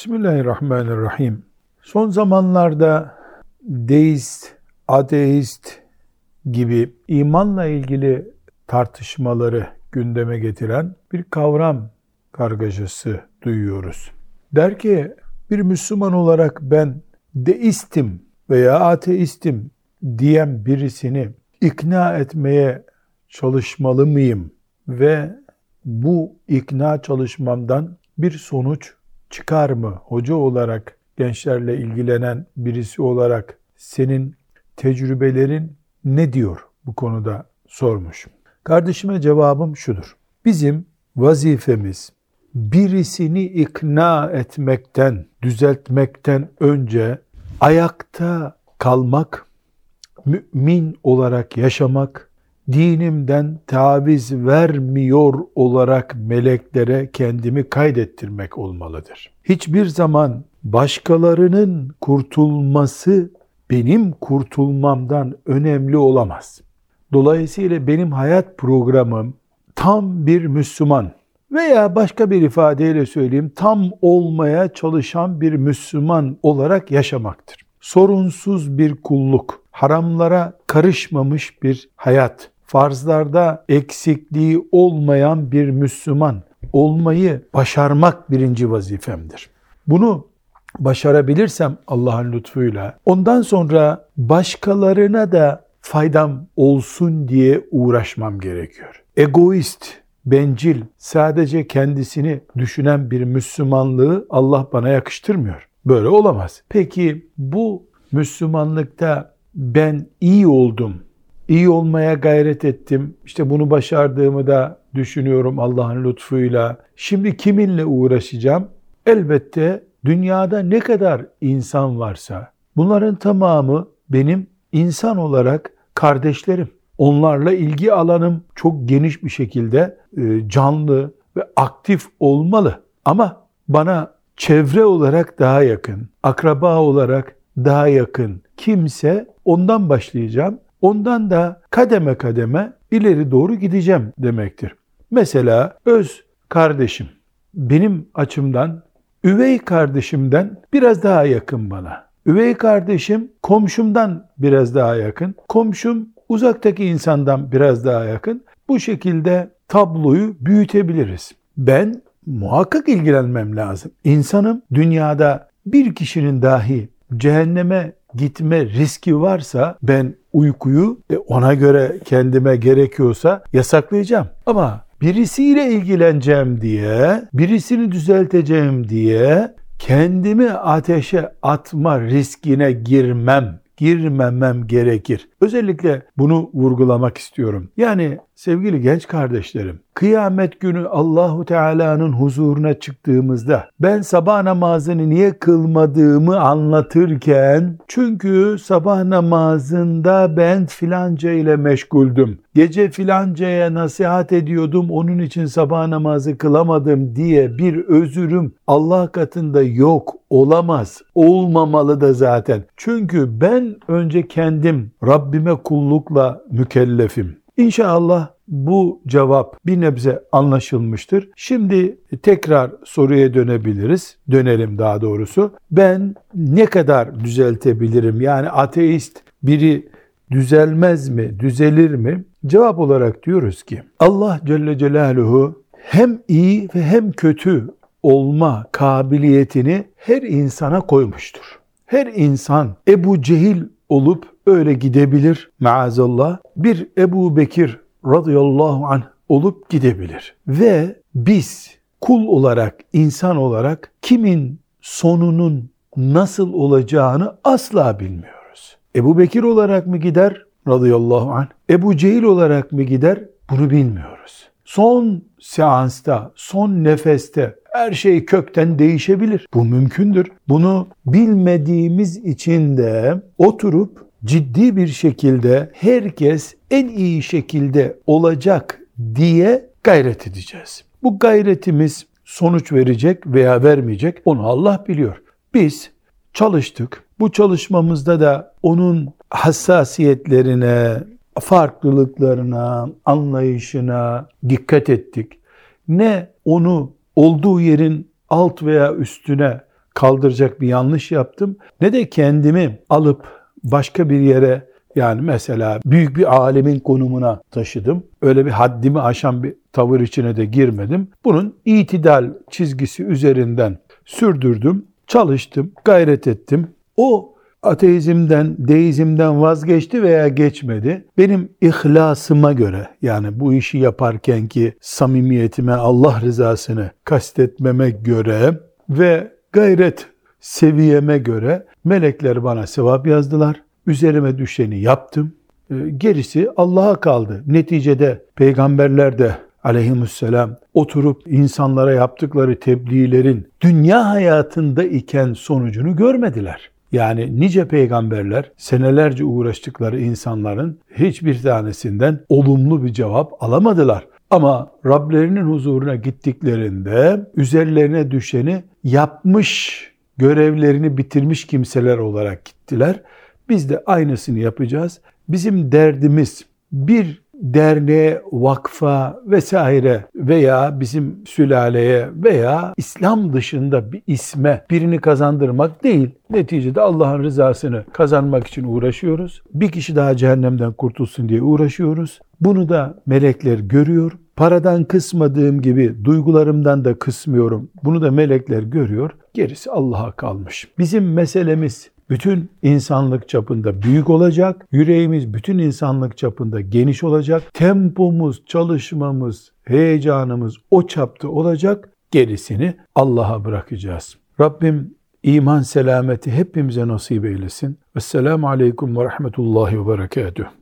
Bismillahirrahmanirrahim. Son zamanlarda deist, ateist gibi imanla ilgili tartışmaları gündeme getiren bir kavram kargaşası duyuyoruz. Der ki bir Müslüman olarak ben deistim veya ateistim diyen birisini ikna etmeye çalışmalı mıyım ve bu ikna çalışmamdan bir sonuç çıkar mı? Hoca olarak, gençlerle ilgilenen birisi olarak senin tecrübelerin ne diyor bu konuda sormuş. Kardeşime cevabım şudur. Bizim vazifemiz birisini ikna etmekten, düzeltmekten önce ayakta kalmak, mümin olarak yaşamak, dinimden taviz vermiyor olarak meleklere kendimi kaydettirmek olmalıdır. Hiçbir zaman başkalarının kurtulması benim kurtulmamdan önemli olamaz. Dolayısıyla benim hayat programım tam bir Müslüman veya başka bir ifadeyle söyleyeyim tam olmaya çalışan bir Müslüman olarak yaşamaktır. Sorunsuz bir kulluk, haramlara karışmamış bir hayat, farzlarda eksikliği olmayan bir Müslüman olmayı başarmak birinci vazifemdir. Bunu başarabilirsem Allah'ın lütfuyla ondan sonra başkalarına da faydam olsun diye uğraşmam gerekiyor. Egoist, bencil, sadece kendisini düşünen bir Müslümanlığı Allah bana yakıştırmıyor. Böyle olamaz. Peki bu Müslümanlıkta ben iyi oldum, iyi olmaya gayret ettim. İşte bunu başardığımı da düşünüyorum Allah'ın lütfuyla. Şimdi kiminle uğraşacağım? Elbette dünyada ne kadar insan varsa bunların tamamı benim insan olarak kardeşlerim. Onlarla ilgi alanım çok geniş bir şekilde e, canlı ve aktif olmalı. Ama bana çevre olarak daha yakın, akraba olarak daha yakın kimse ondan başlayacağım. Ondan da kademe kademe ileri doğru gideceğim demektir. Mesela öz kardeşim benim açımdan üvey kardeşimden biraz daha yakın bana. Üvey kardeşim komşumdan biraz daha yakın. Komşum uzaktaki insandan biraz daha yakın. Bu şekilde tabloyu büyütebiliriz. Ben muhakkak ilgilenmem lazım. İnsanım dünyada bir kişinin dahi cehenneme gitme riski varsa ben uykuyu ona göre kendime gerekiyorsa yasaklayacağım. Ama birisiyle ilgileneceğim diye, birisini düzelteceğim diye kendimi ateşe atma riskine girmem, girmemem gerekir. Özellikle bunu vurgulamak istiyorum. Yani sevgili genç kardeşlerim, kıyamet günü Allahu Teala'nın huzuruna çıktığımızda ben sabah namazını niye kılmadığımı anlatırken çünkü sabah namazında ben filanca ile meşguldüm. Gece filancaya nasihat ediyordum onun için sabah namazı kılamadım diye bir özürüm Allah katında yok olamaz. Olmamalı da zaten. Çünkü ben önce kendim Rabbime kullukla mükellefim. İnşallah bu cevap bir nebze anlaşılmıştır. Şimdi tekrar soruya dönebiliriz. Dönelim daha doğrusu. Ben ne kadar düzeltebilirim? Yani ateist biri düzelmez mi, düzelir mi? Cevap olarak diyoruz ki Allah Celle Celaluhu hem iyi ve hem kötü olma kabiliyetini her insana koymuştur. Her insan Ebu Cehil olup öyle gidebilir maazallah. Bir Ebu Bekir radıyallahu anh olup gidebilir. Ve biz kul olarak, insan olarak kimin sonunun nasıl olacağını asla bilmiyoruz. Ebu Bekir olarak mı gider radıyallahu anh? Ebu Cehil olarak mı gider? Bunu bilmiyoruz. Son seansta, son nefeste her şey kökten değişebilir. Bu mümkündür. Bunu bilmediğimiz için de oturup ciddi bir şekilde herkes en iyi şekilde olacak diye gayret edeceğiz. Bu gayretimiz sonuç verecek veya vermeyecek onu Allah biliyor. Biz çalıştık. Bu çalışmamızda da onun hassasiyetlerine, farklılıklarına, anlayışına dikkat ettik. Ne onu olduğu yerin alt veya üstüne kaldıracak bir yanlış yaptım ne de kendimi alıp başka bir yere yani mesela büyük bir alemin konumuna taşıdım. Öyle bir haddimi aşan bir tavır içine de girmedim. Bunun itidal çizgisi üzerinden sürdürdüm, çalıştım, gayret ettim. O ateizmden, deizmden vazgeçti veya geçmedi. Benim ihlasıma göre yani bu işi yaparken ki samimiyetime, Allah rızasını kastetmeme göre ve gayret seviyeme göre melekler bana sevap yazdılar. Üzerime düşeni yaptım. Ee, gerisi Allah'a kaldı. Neticede peygamberler de aleyhisselam oturup insanlara yaptıkları tebliğlerin dünya hayatında iken sonucunu görmediler. Yani nice peygamberler senelerce uğraştıkları insanların hiçbir tanesinden olumlu bir cevap alamadılar. Ama Rablerinin huzuruna gittiklerinde üzerlerine düşeni yapmış, görevlerini bitirmiş kimseler olarak gittiler. Biz de aynısını yapacağız. Bizim derdimiz bir derneğe, vakfa vesaire veya bizim sülaleye veya İslam dışında bir isme birini kazandırmak değil. Neticede Allah'ın rızasını kazanmak için uğraşıyoruz. Bir kişi daha cehennemden kurtulsun diye uğraşıyoruz. Bunu da melekler görüyor. Paradan kısmadığım gibi duygularımdan da kısmıyorum. Bunu da melekler görüyor. Gerisi Allah'a kalmış. Bizim meselemiz bütün insanlık çapında büyük olacak. Yüreğimiz bütün insanlık çapında geniş olacak. Tempomuz, çalışmamız, heyecanımız o çapta olacak. Gerisini Allah'a bırakacağız. Rabbim iman selameti hepimize nasip eylesin. Esselamu Aleyküm ve Rahmetullahi ve Berekatuhu.